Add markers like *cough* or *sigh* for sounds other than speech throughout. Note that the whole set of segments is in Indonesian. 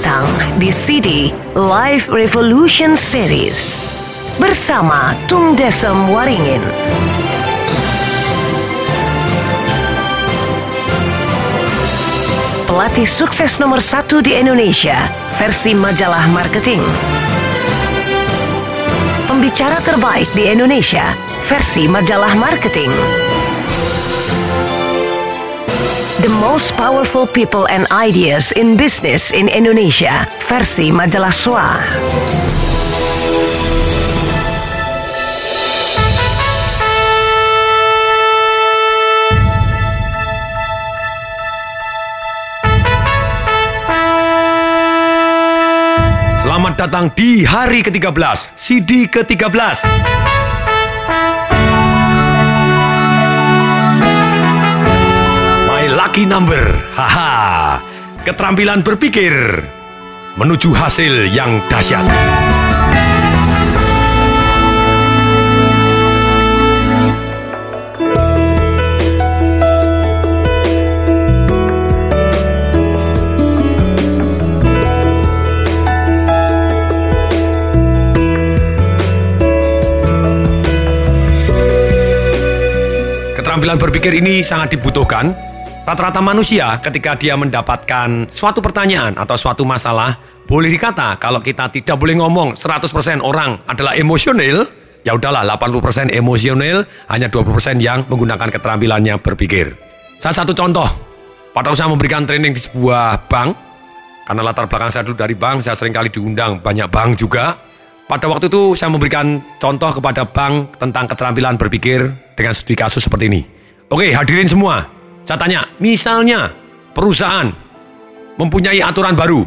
datang di CD Live Revolution Series bersama Tung Desem Waringin. Pelatih sukses nomor satu di Indonesia versi majalah marketing. Pembicara terbaik di Indonesia versi majalah marketing. The most powerful people and ideas in business in Indonesia versi majalah SWA. Selamat datang di hari ke-13, CD ke-13. Lucky number. Haha. Keterampilan berpikir menuju hasil yang dahsyat. Keterampilan berpikir ini sangat dibutuhkan. Rata-rata manusia ketika dia mendapatkan suatu pertanyaan atau suatu masalah, boleh dikata kalau kita tidak boleh ngomong 100% orang adalah emosional, ya udahlah 80% emosional, hanya 20% yang menggunakan keterampilannya berpikir. Saya satu contoh, pada saya memberikan training di sebuah bank, karena latar belakang saya dulu dari bank, saya sering kali diundang banyak bank juga. Pada waktu itu saya memberikan contoh kepada bank tentang keterampilan berpikir dengan studi kasus seperti ini. Oke, hadirin semua. Saya tanya, misalnya perusahaan mempunyai aturan baru.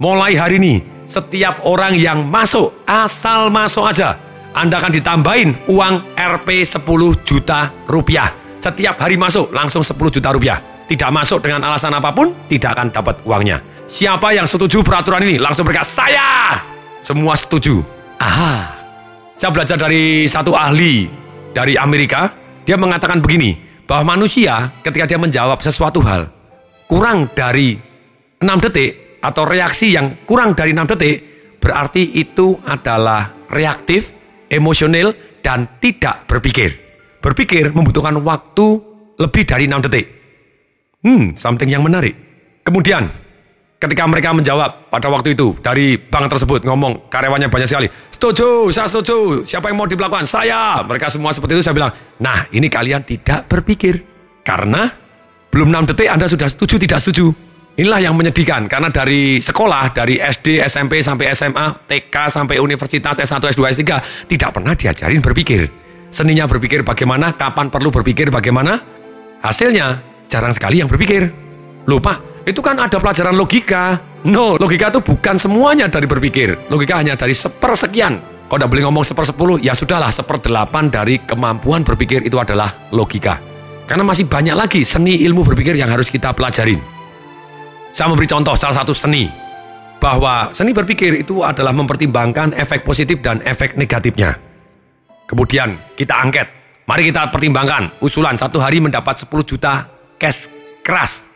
Mulai hari ini, setiap orang yang masuk, asal masuk aja, Anda akan ditambahin uang Rp 10 juta rupiah. Setiap hari masuk, langsung 10 juta rupiah. Tidak masuk dengan alasan apa pun, tidak akan dapat uangnya. Siapa yang setuju peraturan ini? Langsung berkata, saya! Semua setuju. Aha. Saya belajar dari satu ahli dari Amerika. Dia mengatakan begini, bahwa manusia ketika dia menjawab sesuatu hal, kurang dari 6 detik atau reaksi yang kurang dari 6 detik, berarti itu adalah reaktif, emosional, dan tidak berpikir. Berpikir membutuhkan waktu lebih dari 6 detik. Hmm, something yang menarik. Kemudian, ketika mereka menjawab pada waktu itu dari bank tersebut ngomong karyawannya banyak sekali setuju saya setuju siapa yang mau dilakukan saya. Mereka semua seperti itu saya bilang nah ini kalian tidak berpikir karena belum 6 detik anda sudah setuju tidak setuju. Inilah yang menyedihkan karena dari sekolah dari SD SMP sampai SMA TK sampai universitas S1 S2 S3 tidak pernah diajarin berpikir. Seninya berpikir bagaimana kapan perlu berpikir bagaimana. Hasilnya jarang sekali yang berpikir. Lupa itu kan ada pelajaran logika. No, logika itu bukan semuanya dari berpikir. Logika hanya dari sepersekian. Kalau tidak boleh ngomong sepersepuluh, ya sudahlah seperdelapan dari kemampuan berpikir itu adalah logika. Karena masih banyak lagi seni ilmu berpikir yang harus kita pelajarin. Saya memberi contoh salah satu seni. Bahwa seni berpikir itu adalah mempertimbangkan efek positif dan efek negatifnya. Kemudian kita angket. Mari kita pertimbangkan usulan satu hari mendapat 10 juta cash keras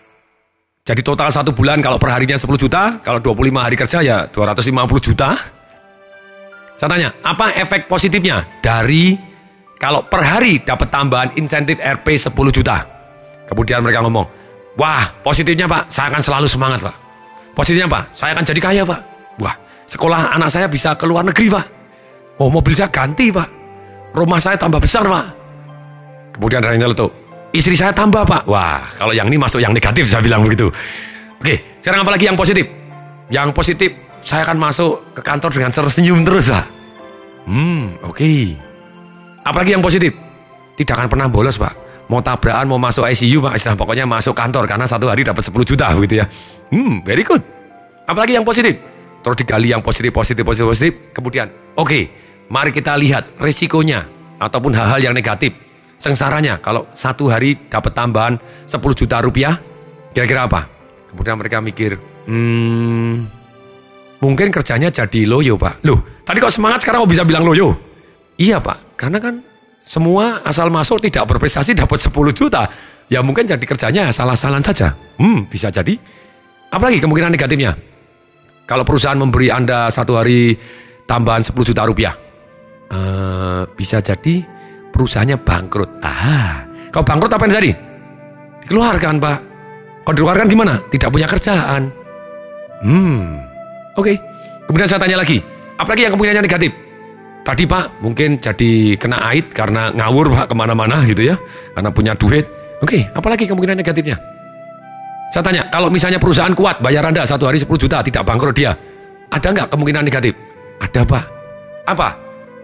jadi total satu bulan kalau perharinya 10 juta, kalau 25 hari kerja ya 250 juta. Saya tanya, apa efek positifnya dari kalau per hari dapat tambahan insentif RP 10 juta? Kemudian mereka ngomong, wah positifnya pak, saya akan selalu semangat pak. Positifnya pak, saya akan jadi kaya pak. Wah, sekolah anak saya bisa ke luar negeri pak. Oh mobil saya ganti pak. Rumah saya tambah besar pak. Kemudian dari tuh istri saya tambah pak. Wah, kalau yang ini masuk yang negatif saya bilang begitu. Oke, sekarang apa lagi yang positif? Yang positif, saya akan masuk ke kantor dengan tersenyum terus pak. Hmm, oke. Okay. Apalagi yang positif? Tidak akan pernah bolos pak. Mau tabrakan, mau masuk ICU pak, istilah pokoknya masuk kantor karena satu hari dapat 10 juta begitu ya. Hmm, very good. Apalagi yang positif? Terus digali yang positif, positif, positif, positif. Kemudian, oke, okay, mari kita lihat risikonya ataupun hal-hal yang negatif sengsaranya kalau satu hari dapat tambahan 10 juta rupiah, kira-kira apa? Kemudian mereka mikir, hmm, mungkin kerjanya jadi loyo pak. Loh, tadi kok semangat sekarang kok bisa bilang loyo? Iya pak, karena kan semua asal masuk tidak berprestasi dapat 10 juta. Ya mungkin jadi kerjanya salah-salah saja. Hmm, bisa jadi. Apalagi kemungkinan negatifnya? kalau perusahaan memberi Anda satu hari tambahan 10 juta rupiah? Uh, bisa jadi perusahaannya bangkrut. Ah, kalau bangkrut apa yang jadi? Dikeluarkan, Pak. Kalau dikeluarkan gimana? Tidak punya kerjaan. Hmm, oke. Okay. Kemudian saya tanya lagi, apalagi yang kemungkinannya negatif? Tadi Pak, mungkin jadi kena ait karena ngawur Pak ke mana-mana gitu ya. Karena punya duit. Oke, okay, apalagi kemungkinan negatifnya? Saya tanya, kalau misalnya perusahaan kuat, bayar Anda satu hari 10 juta, tidak bangkrut dia. Ada nggak kemungkinan negatif? Ada Pak. Apa?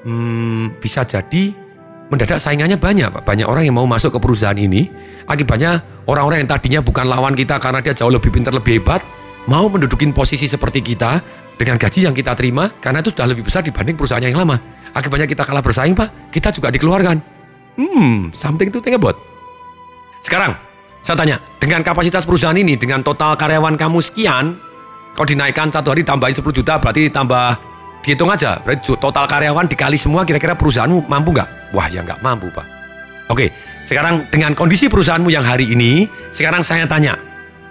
Hmm, bisa jadi mendadak saingannya banyak Pak. Banyak orang yang mau masuk ke perusahaan ini. Akibatnya orang-orang yang tadinya bukan lawan kita karena dia jauh lebih pintar, lebih hebat, mau mendudukin posisi seperti kita dengan gaji yang kita terima karena itu sudah lebih besar dibanding perusahaan yang lama. Akibatnya kita kalah bersaing Pak, kita juga dikeluarkan. Hmm, something to think about. Sekarang, saya tanya, dengan kapasitas perusahaan ini, dengan total karyawan kamu sekian, kau dinaikkan satu hari tambahin 10 juta, berarti tambah Dihitung aja, total karyawan dikali semua kira-kira perusahaanmu mampu nggak? Wah ya nggak mampu Pak. Oke, sekarang dengan kondisi perusahaanmu yang hari ini, sekarang saya tanya,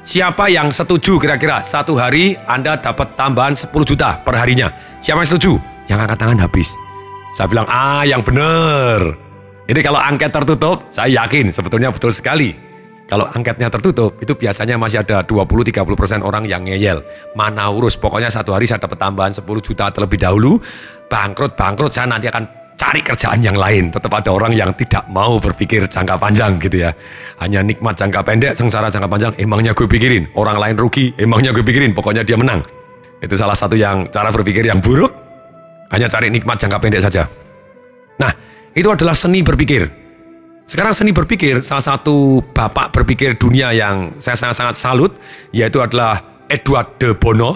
siapa yang setuju kira-kira satu hari Anda dapat tambahan 10 juta per harinya? Siapa yang setuju? Yang angkat tangan habis. Saya bilang, ah yang benar. Ini kalau angket tertutup, saya yakin sebetulnya betul sekali. Kalau angketnya tertutup, itu biasanya masih ada 20-30% orang yang ngeyel. Mana urus, pokoknya satu hari saya dapat tambahan 10 juta terlebih dahulu. Bangkrut, bangkrut, saya nanti akan cari kerjaan yang lain. Tetap ada orang yang tidak mau berpikir jangka panjang gitu ya. Hanya nikmat jangka pendek, sengsara jangka panjang, emangnya gue pikirin. Orang lain rugi, emangnya gue pikirin, pokoknya dia menang. Itu salah satu yang cara berpikir yang buruk. Hanya cari nikmat jangka pendek saja. Nah, itu adalah seni berpikir. Sekarang seni berpikir, salah satu bapak berpikir dunia yang saya sangat-sangat salut, yaitu adalah Edward de Bono.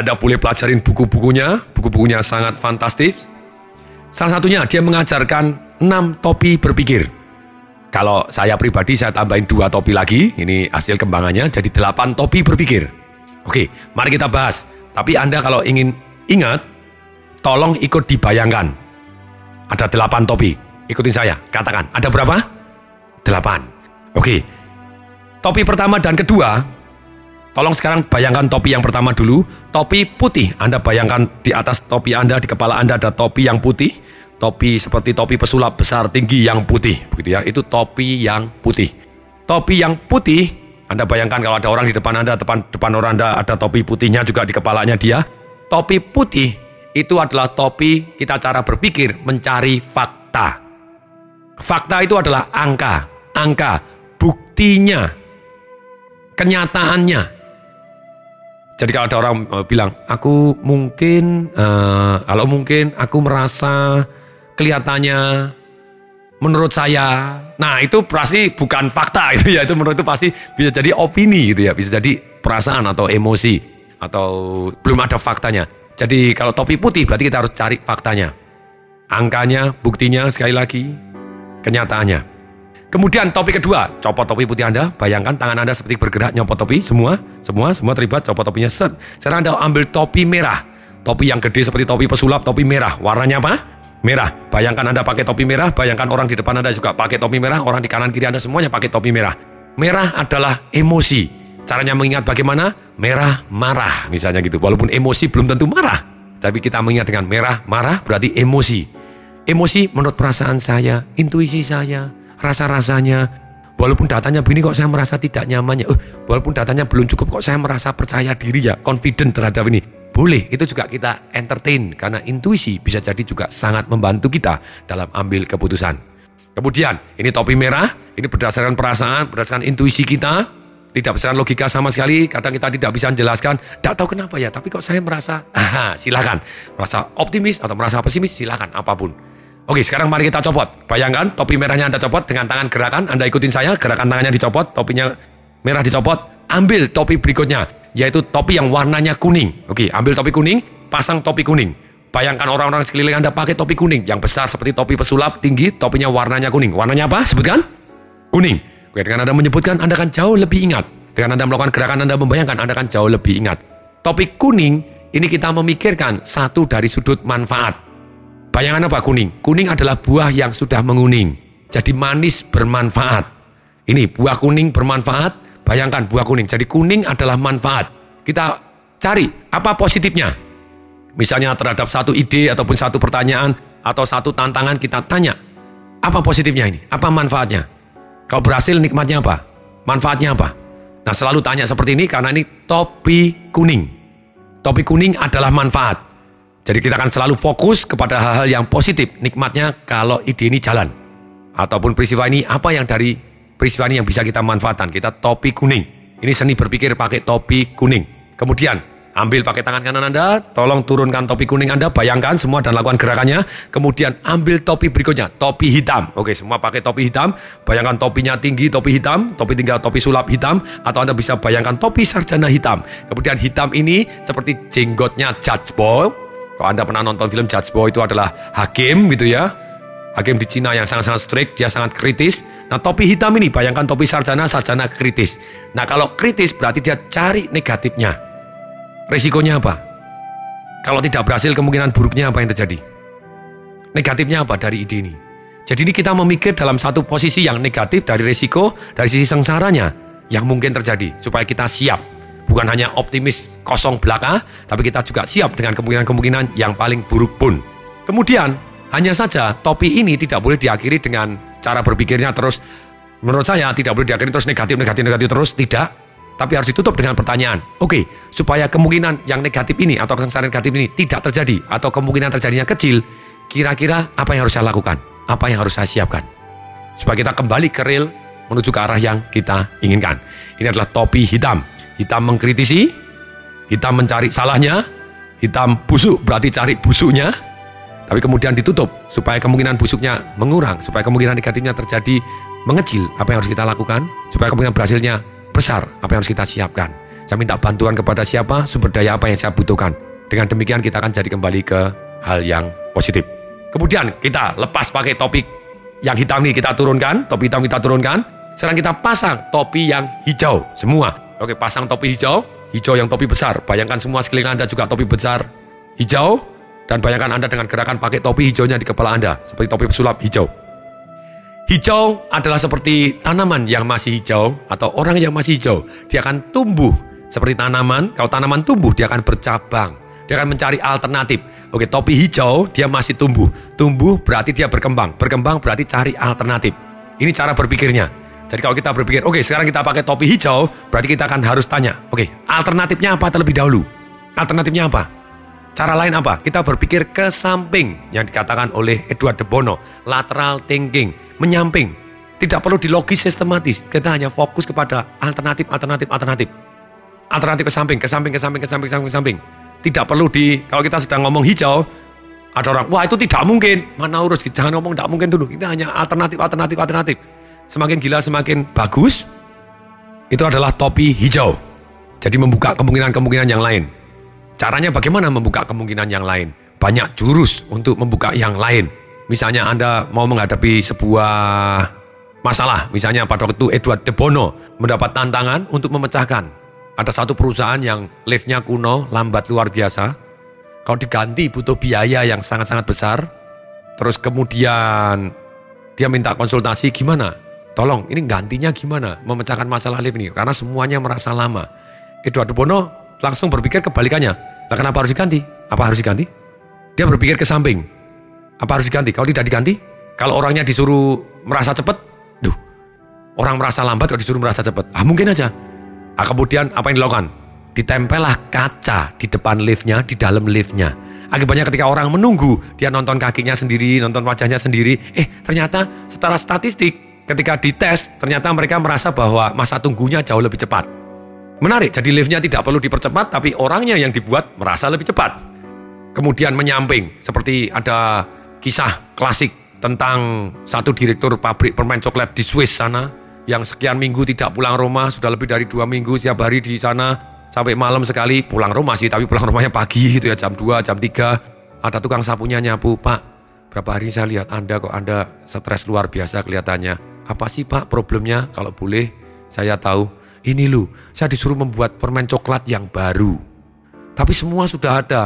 Ada boleh pelajarin buku-bukunya, buku-bukunya sangat fantastis. Salah satunya dia mengajarkan 6 topi berpikir. Kalau saya pribadi saya tambahin dua topi lagi, ini hasil kembangannya jadi 8 topi berpikir. Oke, mari kita bahas. Tapi Anda kalau ingin ingat, tolong ikut dibayangkan. Ada 8 topi. Ikutin saya, katakan. Ada berapa? Delapan. Oke. Topi pertama dan kedua, tolong sekarang bayangkan topi yang pertama dulu. Topi putih, Anda bayangkan di atas topi Anda, di kepala Anda ada topi yang putih. Topi seperti topi pesulap besar tinggi yang putih. Begitu ya, itu topi yang putih. Topi yang putih, Anda bayangkan kalau ada orang di depan Anda, depan, depan orang Anda ada topi putihnya juga di kepalanya dia. Topi putih itu adalah topi kita cara berpikir mencari fakta. Fakta itu adalah angka, angka, buktinya, kenyataannya. Jadi kalau ada orang uh, bilang, aku mungkin, uh, kalau mungkin aku merasa kelihatannya menurut saya, nah itu pasti bukan fakta itu ya, itu menurut itu pasti bisa jadi opini gitu ya, bisa jadi perasaan atau emosi atau belum ada faktanya. Jadi kalau topi putih berarti kita harus cari faktanya. Angkanya, buktinya sekali lagi, kenyataannya. Kemudian topi kedua, copot topi putih Anda, bayangkan tangan Anda seperti bergerak nyopot topi, semua, semua, semua terlibat, copot topinya, set. Sekarang Anda ambil topi merah, topi yang gede seperti topi pesulap, topi merah, warnanya apa? Merah. Bayangkan Anda pakai topi merah, bayangkan orang di depan Anda juga pakai topi merah, orang di kanan kiri Anda semuanya pakai topi merah. Merah adalah emosi. Caranya mengingat bagaimana? Merah, marah, misalnya gitu. Walaupun emosi belum tentu marah, tapi kita mengingat dengan merah, marah berarti emosi. Emosi menurut perasaan saya, intuisi saya, rasa-rasanya. Walaupun datanya begini kok saya merasa tidak nyaman ya. Uh, walaupun datanya belum cukup kok saya merasa percaya diri ya, confident terhadap ini. Boleh, itu juga kita entertain karena intuisi bisa jadi juga sangat membantu kita dalam ambil keputusan. Kemudian, ini topi merah, ini berdasarkan perasaan, berdasarkan intuisi kita, tidak berdasarkan logika sama sekali, kadang kita tidak bisa menjelaskan, tidak tahu kenapa ya, tapi kok saya merasa, aha, silakan, merasa optimis atau merasa pesimis, silakan, apa pun. Oke, sekarang mari kita copot. Bayangkan topi merahnya Anda copot dengan tangan gerakan. Anda ikutin saya, gerakan tangannya dicopot, topinya merah dicopot. Ambil topi berikutnya, yaitu topi yang warnanya kuning. Oke, ambil topi kuning, pasang topi kuning. Bayangkan orang-orang sekeliling Anda pakai topi kuning. Yang besar seperti topi pesulap, tinggi, topinya warnanya kuning. Warnanya apa? Sebutkan. Kuning. Oke, dengan Anda menyebutkan, Anda akan jauh lebih ingat. Dengan Anda melakukan gerakan Anda membayangkan, Anda akan jauh lebih ingat. Topi kuning, ini kita memikirkan satu dari sudut manfaat. Bayangan apa kuning? Kuning adalah buah yang sudah menguning. Jadi manis bermanfaat. Ini buah kuning bermanfaat. Bayangkan buah kuning. Jadi kuning adalah manfaat. Kita cari apa positifnya. Misalnya terhadap satu ide ataupun satu pertanyaan atau satu tantangan kita tanya, apa positifnya ini? Apa manfaatnya? Kau berhasil nikmatnya apa? Manfaatnya apa? Nah selalu tanya seperti ini karena ini topi kuning. Topi kuning adalah manfaat. Jadi kita akan selalu fokus kepada hal-hal yang positif. Nikmatnya kalau ide ini jalan. Ataupun peristiwa ini apa yang dari peristiwa ini yang bisa kita manfaatkan. Kita topi kuning. Ini seni berpikir pakai topi kuning. Kemudian Ambil pakai tangan kanan Anda, tolong turunkan topi kuning Anda, bayangkan semua dan lakukan gerakannya. Kemudian ambil topi berikutnya, topi hitam. Oke, semua pakai topi hitam. Bayangkan topinya tinggi, topi hitam, topi tinggal topi sulap hitam, atau Anda bisa bayangkan topi sarjana hitam. Kemudian hitam ini seperti jenggotnya Judge Boy. Kalau Anda pernah nonton film Judge Boy itu adalah hakim gitu ya. Hakim di Cina yang sangat-sangat strict, dia sangat kritis. Nah topi hitam ini, bayangkan topi sarjana, sarjana kritis. Nah kalau kritis berarti dia cari negatifnya. Resikonya apa? Kalau tidak berhasil kemungkinan buruknya apa yang terjadi? Negatifnya apa dari ide ini? Jadi ini kita memikir dalam satu posisi yang negatif dari resiko, dari sisi sengsaranya yang mungkin terjadi supaya kita siap. Bukan hanya optimis kosong belaka, tapi kita juga siap dengan kemungkinan-kemungkinan yang paling buruk pun. Kemudian, hanya saja topi ini tidak boleh diakhiri dengan cara berpikirnya terus menurut saya tidak boleh diakhiri terus negatif negatif negatif terus tidak tapi harus ditutup dengan pertanyaan. Oke, okay, supaya kemungkinan yang negatif ini atau kesengsaraan negatif ini tidak terjadi atau kemungkinan terjadinya kecil, kira-kira apa yang harus saya lakukan? Apa yang harus saya siapkan? Supaya kita kembali ke real menuju ke arah yang kita inginkan. Ini adalah topi hitam. Hitam mengkritisi, hitam mencari salahnya, hitam busuk berarti cari busuknya, tapi kemudian ditutup supaya kemungkinan busuknya mengurang, supaya kemungkinan negatifnya terjadi mengecil. Apa yang harus kita lakukan? Supaya kemungkinan berhasilnya besar apa yang harus kita siapkan. Saya minta bantuan kepada siapa, sumber daya apa yang saya butuhkan. Dengan demikian kita akan jadi kembali ke hal yang positif. Kemudian kita lepas pakai topik yang hitam ini kita turunkan, topi hitam kita turunkan. Sekarang kita pasang topi yang hijau semua. Oke, pasang topi hijau, hijau yang topi besar. Bayangkan semua sekeliling Anda juga topi besar hijau dan bayangkan Anda dengan gerakan pakai topi hijaunya di kepala Anda seperti topi pesulap hijau. Hijau adalah seperti tanaman yang masih hijau atau orang yang masih hijau. Dia akan tumbuh seperti tanaman. Kalau tanaman tumbuh, dia akan bercabang. Dia akan mencari alternatif. Oke, topi hijau dia masih tumbuh. Tumbuh berarti dia berkembang. Berkembang berarti cari alternatif. Ini cara berpikirnya. Jadi kalau kita berpikir, oke sekarang kita pakai topi hijau, berarti kita akan harus tanya, oke alternatifnya apa terlebih dahulu? Alternatifnya apa? Cara lain apa? Kita berpikir ke samping yang dikatakan oleh Edward de Bono, lateral thinking, menyamping. Tidak perlu dilogis sistematis. Kita hanya fokus kepada alternatif, alternatif, alternatif. Alternatif ke samping, ke samping, ke samping, ke samping, ke samping, ke samping. Tidak perlu di, kalau kita sedang ngomong hijau, ada orang, wah itu tidak mungkin. Mana urus, jangan ngomong tidak mungkin dulu. Kita hanya alternatif, alternatif, alternatif. Semakin gila, semakin bagus. Itu adalah topi hijau. Jadi membuka kemungkinan-kemungkinan yang lain. Caranya bagaimana membuka kemungkinan yang lain? Banyak jurus untuk membuka yang lain. Misalnya Anda mau menghadapi sebuah masalah, misalnya pada waktu Edward de Bono mendapat tantangan untuk memecahkan. Ada satu perusahaan yang liftnya kuno, lambat luar biasa. Kalau diganti butuh biaya yang sangat-sangat besar. Terus kemudian dia minta konsultasi gimana? Tolong, ini gantinya gimana? Memecahkan masalah lift ini. Karena semuanya merasa lama. Edward de Bono langsung berpikir kebalikannya. Lah kenapa harus diganti? Apa harus diganti? Dia berpikir ke samping. Apa harus diganti? Kalau tidak diganti, kalau orangnya disuruh merasa cepat, duh, orang merasa lambat kalau disuruh merasa cepat. Ah mungkin aja. Ah, kemudian apa yang dilakukan? Ditempellah kaca di depan liftnya, di dalam liftnya. Akibatnya ketika orang menunggu, dia nonton kakinya sendiri, nonton wajahnya sendiri. Eh ternyata secara statistik ketika dites, ternyata mereka merasa bahwa masa tunggunya jauh lebih cepat. Menarik, jadi liftnya tidak perlu dipercepat, tapi orangnya yang dibuat merasa lebih cepat. Kemudian menyamping, seperti ada kisah klasik tentang satu direktur pabrik permen coklat di Swiss sana, yang sekian minggu tidak pulang rumah, sudah lebih dari dua minggu setiap hari di sana, sampai malam sekali pulang rumah sih, tapi pulang rumahnya pagi gitu ya, jam 2, jam 3. Ada tukang sapunya nyapu, Pak, berapa hari saya lihat Anda kok Anda stres luar biasa kelihatannya. Apa sih Pak problemnya? Kalau boleh saya tahu ini lu, saya disuruh membuat permen coklat yang baru. Tapi semua sudah ada.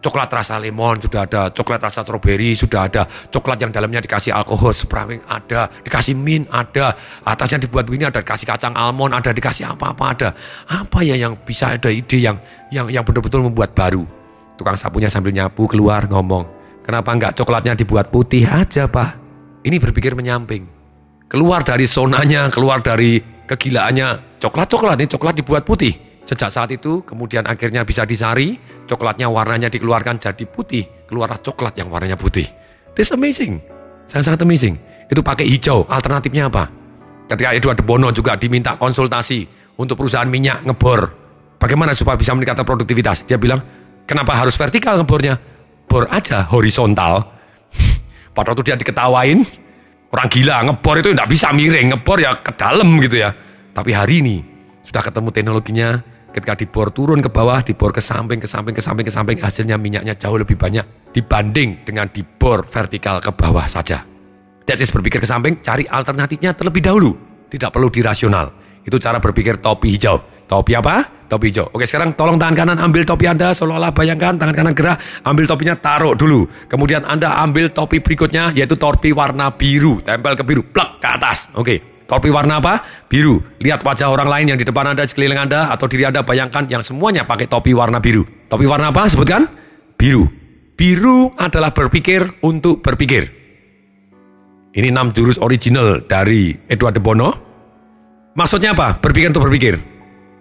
coklat rasa lemon sudah ada, coklat rasa strawberry sudah ada, coklat yang dalamnya dikasih alkohol, sprawing ada, dikasih mint ada, atasnya dibuat begini ada, dikasih kacang almond ada, dikasih apa-apa ada. Apa ya yang bisa ada ide yang yang yang betul-betul membuat baru? Tukang sapunya sambil nyapu keluar ngomong, kenapa enggak coklatnya dibuat putih aja pak? Ini berpikir menyamping. Keluar dari sonanya, keluar dari kegilaannya, coklat-coklat ini coklat dibuat putih Sejak saat itu kemudian akhirnya bisa disari, coklatnya warnanya dikeluarkan jadi putih, keluarlah coklat yang warnanya putih. This amazing, sangat-sangat amazing. Itu pakai hijau, alternatifnya apa? Ketika Edward Bono juga diminta konsultasi untuk perusahaan minyak ngebor. Bagaimana supaya bisa meningkatkan produktivitas? Dia bilang, kenapa harus vertikal ngebornya? Bor aja horizontal. *laughs* Pada waktu dia diketawain, orang gila ngebor itu tidak bisa miring, ngebor ya ke dalam gitu ya. Tapi hari ini sudah ketemu teknologinya, Ketika dibor turun ke bawah, dibor ke samping, ke samping, ke samping, ke samping, hasilnya minyaknya jauh lebih banyak dibanding dengan dibor vertikal ke bawah saja. That's berpikir ke samping, cari alternatifnya terlebih dahulu. Tidak perlu dirasional. Itu cara berpikir topi hijau. Topi apa? Topi hijau. Oke sekarang tolong tangan kanan ambil topi Anda seolah-olah bayangkan tangan kanan gerak ambil topinya taruh dulu. Kemudian Anda ambil topi berikutnya yaitu topi warna biru. Tempel ke biru. Plak ke atas. Oke. Topi warna apa? Biru. Lihat wajah orang lain yang di depan Anda, sekeliling Anda, atau diri Anda bayangkan yang semuanya pakai topi warna biru. Topi warna apa? Sebutkan. Biru. Biru adalah berpikir untuk berpikir. Ini enam jurus original dari Edward de Bono. Maksudnya apa? Berpikir untuk berpikir.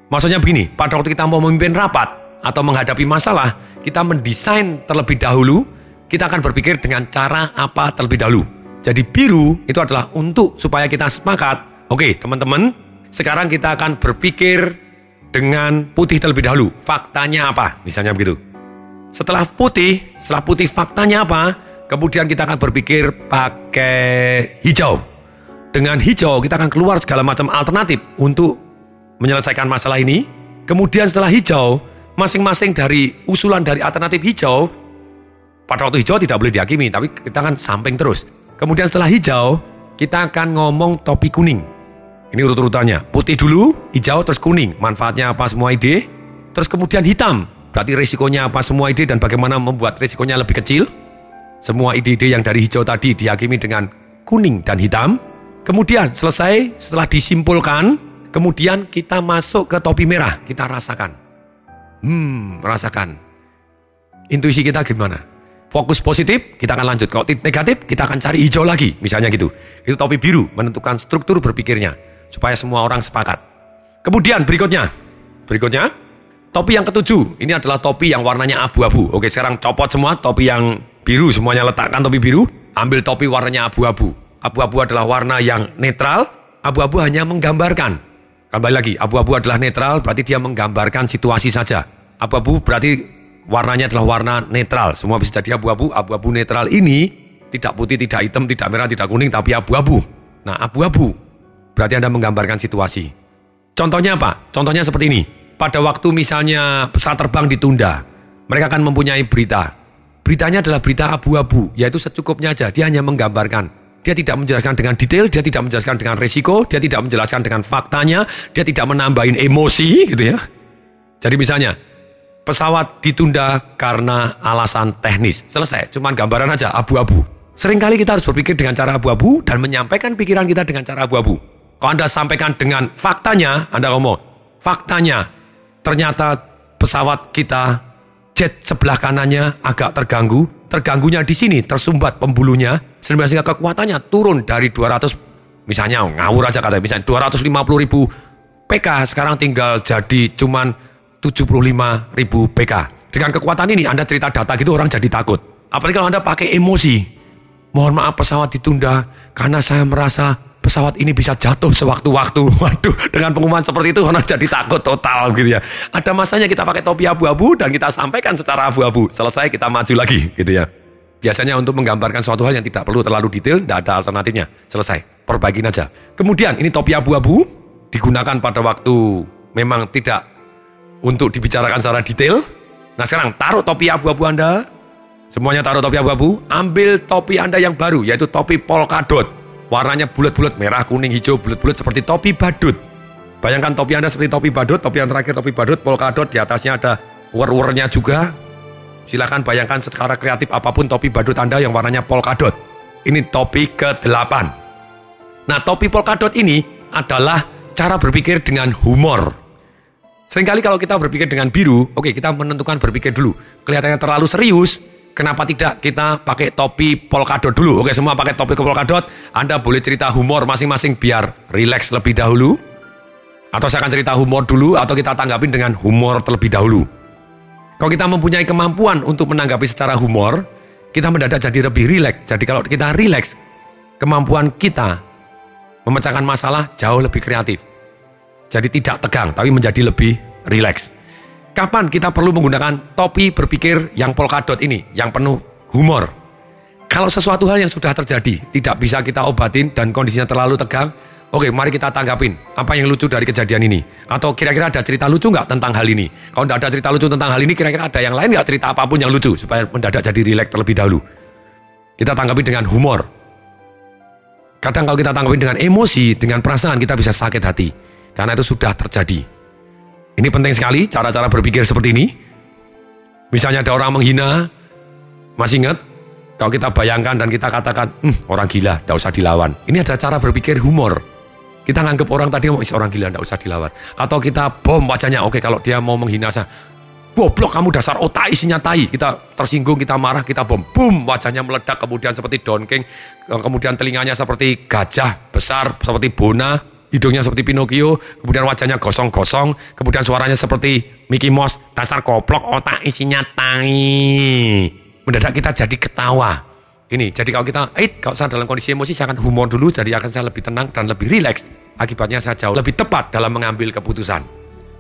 Maksudnya begini, pada waktu kita mau memimpin rapat atau menghadapi masalah, kita mendesain terlebih dahulu, kita akan berpikir dengan cara apa terlebih dahulu. Jadi biru itu adalah untuk supaya kita sepakat. Oke, teman-teman, sekarang kita akan berpikir dengan putih terlebih dahulu. Faktanya apa? Misalnya begitu. Setelah putih, setelah putih faktanya apa? Kemudian kita akan berpikir pakai hijau. Dengan hijau kita akan keluar segala macam alternatif untuk menyelesaikan masalah ini. Kemudian setelah hijau, masing-masing dari usulan dari alternatif hijau, pada waktu hijau tidak boleh dihakimi, tapi kita akan samping terus. Kemudian setelah hijau, kita akan ngomong topi kuning. Ini urut-urutannya. Putih dulu, hijau, terus kuning. Manfaatnya apa semua ide. Terus kemudian hitam. Berarti risikonya apa semua ide dan bagaimana membuat risikonya lebih kecil. Semua ide-ide yang dari hijau tadi dihakimi dengan kuning dan hitam. Kemudian selesai, setelah disimpulkan, kemudian kita masuk ke topi merah. Kita rasakan. Hmm, rasakan. Intuisi kita gimana? fokus positif, kita akan lanjut. Kalau negatif, kita akan cari hijau lagi, misalnya gitu. Itu topi biru, menentukan struktur berpikirnya, supaya semua orang sepakat. Kemudian berikutnya, berikutnya, topi yang ketujuh, ini adalah topi yang warnanya abu-abu. Oke, sekarang copot semua topi yang biru, semuanya letakkan topi biru, ambil topi warnanya abu-abu. Abu-abu adalah warna yang netral, abu-abu hanya menggambarkan. Kembali lagi, abu-abu adalah netral, berarti dia menggambarkan situasi saja. Abu-abu berarti warnanya adalah warna netral. Semua bisa jadi abu-abu. Abu-abu netral ini tidak putih, tidak hitam, tidak merah, tidak kuning, tapi abu-abu. Nah, abu-abu berarti Anda menggambarkan situasi. Contohnya apa? Contohnya seperti ini. Pada waktu misalnya pesawat terbang ditunda, mereka akan mempunyai berita. Beritanya adalah berita abu-abu, yaitu secukupnya aja. Dia hanya menggambarkan. Dia tidak menjelaskan dengan detail, dia tidak menjelaskan dengan resiko, dia tidak menjelaskan dengan faktanya, dia tidak menambahin emosi gitu ya. Jadi misalnya, pesawat ditunda karena alasan teknis. Selesai, cuman gambaran aja, abu-abu. Seringkali kita harus berpikir dengan cara abu-abu dan menyampaikan pikiran kita dengan cara abu-abu. Kalau Anda sampaikan dengan faktanya, Anda ngomong, faktanya ternyata pesawat kita jet sebelah kanannya agak terganggu, terganggunya di sini, tersumbat pembulunya, sehingga kekuatannya turun dari 200, misalnya ngawur aja kata, misalnya 250 ribu PK, sekarang tinggal jadi cuman 75 ribu PK. Dengan kekuatan ini Anda cerita data gitu orang jadi takut. Apalagi kalau Anda pakai emosi. Mohon maaf pesawat ditunda karena saya merasa pesawat ini bisa jatuh sewaktu-waktu. *laughs* Waduh, dengan pengumuman seperti itu orang jadi takut total gitu ya. Ada masanya kita pakai topi abu-abu dan kita sampaikan secara abu-abu. Selesai kita maju lagi gitu ya. Biasanya untuk menggambarkan suatu hal yang tidak perlu terlalu detail, tidak ada alternatifnya. Selesai, perbaikin aja. Kemudian ini topi abu-abu digunakan pada waktu memang tidak untuk dibicarakan secara detail. Nah sekarang taruh topi abu-abu Anda. Semuanya taruh topi abu-abu. Ambil topi Anda yang baru yaitu topi polkadot. Warnanya bulat-bulat merah, kuning, hijau, bulat-bulat seperti topi badut. Bayangkan topi Anda seperti topi badut, topi yang terakhir topi badut, polkadot, di atasnya ada wer-wernya juga. Silahkan bayangkan secara kreatif apa pun topi badut Anda yang warnanya polkadot. Ini topi ke-8. Nah, topi polkadot ini adalah cara berpikir dengan humor. Seringkali kalau kita berpikir dengan biru, oke kita menentukan berpikir dulu. Kelihatannya terlalu serius, kenapa tidak kita pakai topi polkadot dulu? Oke semua pakai topi polkadot, Anda boleh cerita humor masing-masing biar rileks lebih dahulu. Atau saya akan cerita humor dulu atau kita tanggapin dengan humor terlebih dahulu. Kalau kita mempunyai kemampuan untuk menanggapi secara humor, kita mendadak jadi lebih rileks. Jadi kalau kita rileks, kemampuan kita memecahkan masalah jauh lebih kreatif. Jadi tidak tegang, tapi menjadi lebih rileks. Kapan kita perlu menggunakan topi berpikir yang polkadot ini, yang penuh humor? Kalau sesuatu hal yang sudah terjadi, tidak bisa kita obatin dan kondisinya terlalu tegang, oke mari kita tanggapin apa yang lucu dari kejadian ini. Atau kira-kira ada cerita lucu nggak tentang hal ini? Kalau tidak ada cerita lucu tentang hal ini, kira-kira ada yang lain nggak cerita apa pun yang lucu, supaya mendadak jadi rileks terlebih dahulu. Kita tanggapi dengan humor. Kadang kalau kita tanggapi dengan emosi, dengan perasaan, kita bisa sakit hati. Karena itu sudah terjadi. Ini penting sekali cara-cara berpikir seperti ini. Misalnya ada orang menghina, masih ingat? Kalau kita bayangkan dan kita katakan, hm, orang gila, tidak usah dilawan. Ini ada cara berpikir humor. Kita nganggap orang tadi mau orang gila, tidak usah dilawan. Atau kita bom wajahnya, oke kalau dia mau menghina saya, goblok kamu dasar otak isinya tai. Kita tersinggung, kita marah, kita bom. Boom, wajahnya meledak kemudian seperti donkeng, kemudian telinganya seperti gajah besar, seperti bona, hidungnya seperti Pinocchio, kemudian wajahnya gosong-gosong, kemudian suaranya seperti Mickey Mouse, dasar koplok, otak isinya tangi. Mendadak kita jadi ketawa. Ini, jadi kalau kita, eh, kalau saya dalam kondisi emosi, saya akan humor dulu, jadi akan saya lebih tenang dan lebih rileks. Akibatnya saya jauh lebih tepat dalam mengambil keputusan.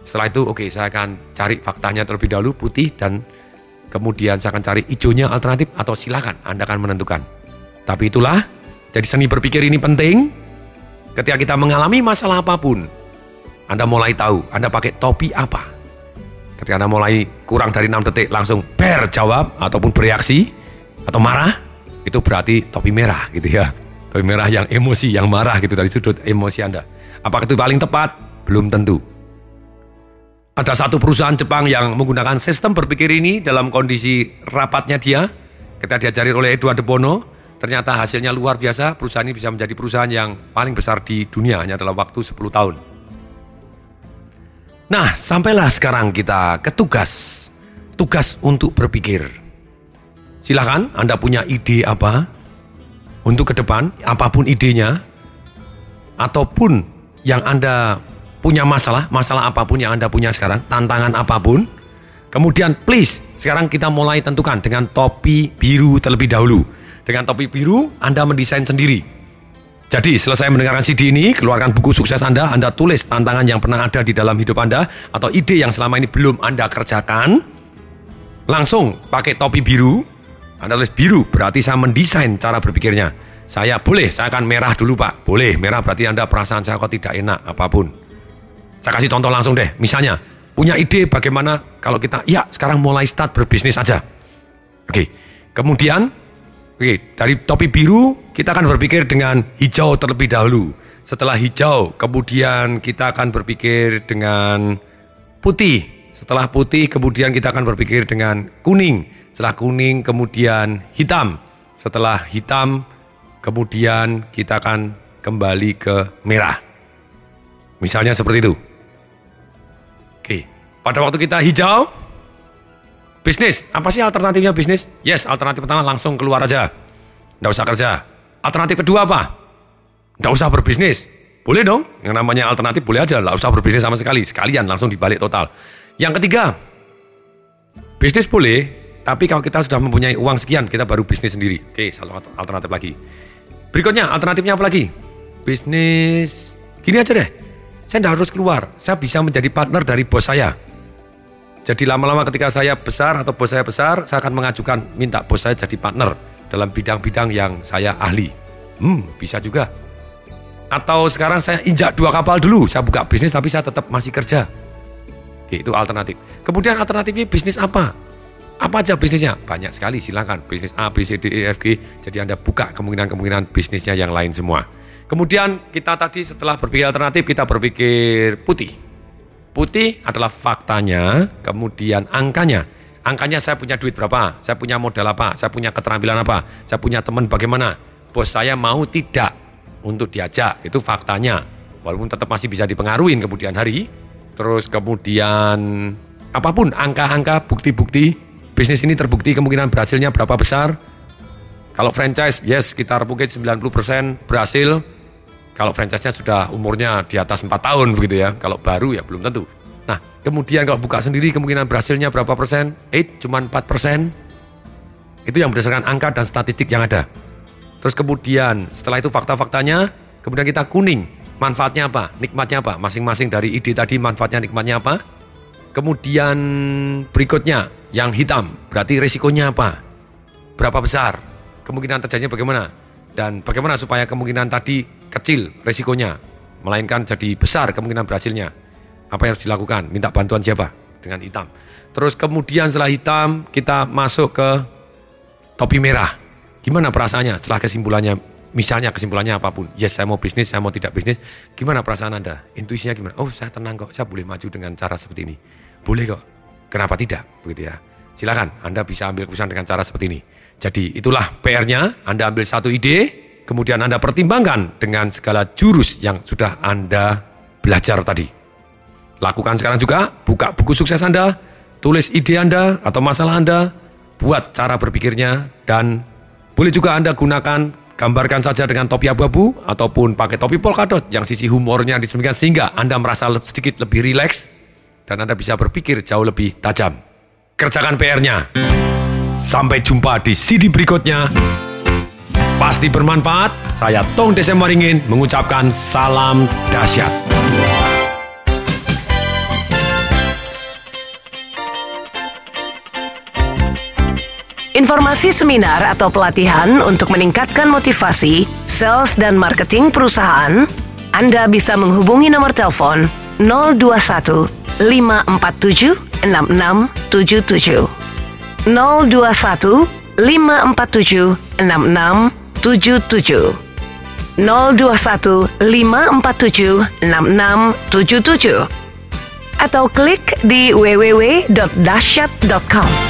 Setelah itu, oke, okay, saya akan cari faktanya terlebih dahulu, putih, dan kemudian saya akan cari hijaunya alternatif, atau silakan, Anda akan menentukan. Tapi itulah, jadi seni berpikir ini penting, Ketika kita mengalami masalah apa pun, Anda mulai tahu Anda pakai topi apa. Ketika Anda mulai kurang dari 6 detik langsung ber jawab ataupun bereaksi atau marah, itu berarti topi merah gitu ya. Topi merah yang emosi, yang marah gitu dari sudut emosi Anda. Apakah itu paling tepat? Belum tentu. Ada satu perusahaan Jepang yang menggunakan sistem berpikir ini dalam kondisi rapatnya dia, ketika diajari oleh Edward de Bono, Ternyata hasilnya luar biasa, perusahaan ini bisa menjadi perusahaan yang paling besar di dunia hanya dalam waktu 10 tahun. Nah, sampailah sekarang kita ke tugas. Tugas untuk berpikir. Silahkan Anda punya ide apa untuk ke depan, apa pun idenya, ataupun yang Anda punya masalah, masalah apa pun yang Anda punya sekarang, tantangan apa pun, kemudian please, sekarang kita mulai tentukan dengan topi biru terlebih dahulu dengan topi biru, Anda mendesain sendiri. Jadi, selesai mendengarkan CD ini, keluarkan buku sukses Anda, Anda tulis tantangan yang pernah ada di dalam hidup Anda, atau ide yang selama ini belum Anda kerjakan, langsung pakai topi biru, Anda tulis biru, berarti saya mendesain cara berpikirnya. Saya boleh, saya akan merah dulu Pak. Boleh, merah berarti Anda perasaan saya kok tidak enak, apa pun. Saya kasih contoh langsung deh, misalnya, punya ide bagaimana kalau kita, ya sekarang mulai start berbisnis aja. Oke, kemudian Oke, dari topi biru kita akan berpikir dengan hijau terlebih dahulu. Setelah hijau, kemudian kita akan berpikir dengan putih. Setelah putih, kemudian kita akan berpikir dengan kuning. Setelah kuning, kemudian hitam. Setelah hitam, kemudian kita akan kembali ke merah. Misalnya seperti itu. Oke, pada waktu kita hijau, Bisnis, apa sih alternatifnya bisnis? Yes, alternatif pertama langsung keluar aja. Nggak usah kerja. Alternatif kedua apa? Nggak usah berbisnis. Boleh dong, yang namanya alternatif boleh aja, nggak usah berbisnis sama sekali. Sekalian langsung dibalik total. Yang ketiga, bisnis boleh, tapi kalau kita sudah mempunyai uang sekian, kita baru bisnis sendiri. Oke, satu alternatif lagi. Berikutnya, alternatifnya apa lagi? Bisnis, gini aja deh. Saya tidak harus keluar, saya bisa menjadi partner dari bos saya jadi lama-lama ketika saya besar atau bos saya besar, saya akan mengajukan minta bos saya jadi partner dalam bidang-bidang yang saya ahli. Hmm, bisa juga. Atau sekarang saya injak dua kapal dulu, saya buka bisnis tapi saya tetap masih kerja. Oke, itu alternatif. Kemudian alternatifnya bisnis apa? Apa aja bisnisnya? Banyak sekali, silakan. Bisnis A, B, C, D, E, F, G. Jadi Anda buka kemungkinan-kemungkinan bisnisnya yang lain semua. Kemudian kita tadi setelah berpikir alternatif, kita berpikir putih. Putih adalah faktanya, kemudian angkanya. angkanya saya punya duit berapa, saya punya modal apa, saya punya keterampilan apa, saya punya teman bagaimana. Bos saya mau tidak untuk diajak, itu faktanya. Walaupun tetap masih bisa dipengaruhi kemudian hari. Terus kemudian apa pun angka-angka, bukti-bukti, bisnis ini terbukti kemungkinan berhasilnya berapa besar. Kalau franchise, yes, sekitar mungkin 90% berhasil. Kalau franchise-nya sudah umurnya di atas 4 tahun begitu ya. Kalau baru ya belum tentu. Nah, kemudian kalau buka sendiri kemungkinan berhasilnya berapa persen? 8, cuma 4 persen. Itu yang berdasarkan angka dan statistik yang ada. Terus kemudian setelah itu fakta-faktanya, kemudian kita kuning. Manfaatnya apa? Nikmatnya apa? Masing-masing dari ide tadi manfaatnya, nikmatnya apa? Kemudian berikutnya yang hitam, berarti risikonya apa? Berapa besar? Kemungkinan terjadinya bagaimana? Dan bagaimana supaya kemungkinan tadi kecil risikonya, melainkan jadi besar kemungkinan berhasilnya? Apa yang harus dilakukan? Minta bantuan siapa? Dengan hitam. Terus kemudian setelah hitam kita masuk ke topi merah. Gimana perasaannya setelah kesimpulannya? Misalnya kesimpulannya apa pun. Yes, saya mau bisnis, saya mau tidak bisnis. Gimana perasaan Anda? Intuisinya gimana? Oh, saya tenang kok. Saya boleh maju dengan cara seperti ini. Boleh kok. Kenapa tidak? Begitu ya. Silakan, Anda bisa ambil keputusan dengan cara seperti ini. Jadi itulah PR-nya. Anda ambil satu ide, kemudian Anda pertimbangkan dengan segala jurus yang sudah Anda belajar tadi. Lakukan sekarang juga, buka buku sukses Anda, tulis ide Anda atau masalah Anda, buat cara berpikirnya, dan boleh juga Anda gunakan, gambarkan saja dengan topi abu-abu, ataupun pakai topi polkadot yang sisi humornya disembunyikan sehingga Anda merasa sedikit lebih rileks, dan Anda bisa berpikir jauh lebih tajam. Kerjakan PR-nya. Sampai jumpa di CD berikutnya. Pasti bermanfaat. Saya Tong Desemaringin mengucapkan salam dahsyat. Informasi seminar atau pelatihan untuk meningkatkan motivasi, sales dan marketing perusahaan, Anda bisa menghubungi nomor telepon 021 547 6677. 021 547 6677. 021 547 6677 atau klik di www.dasyat.com.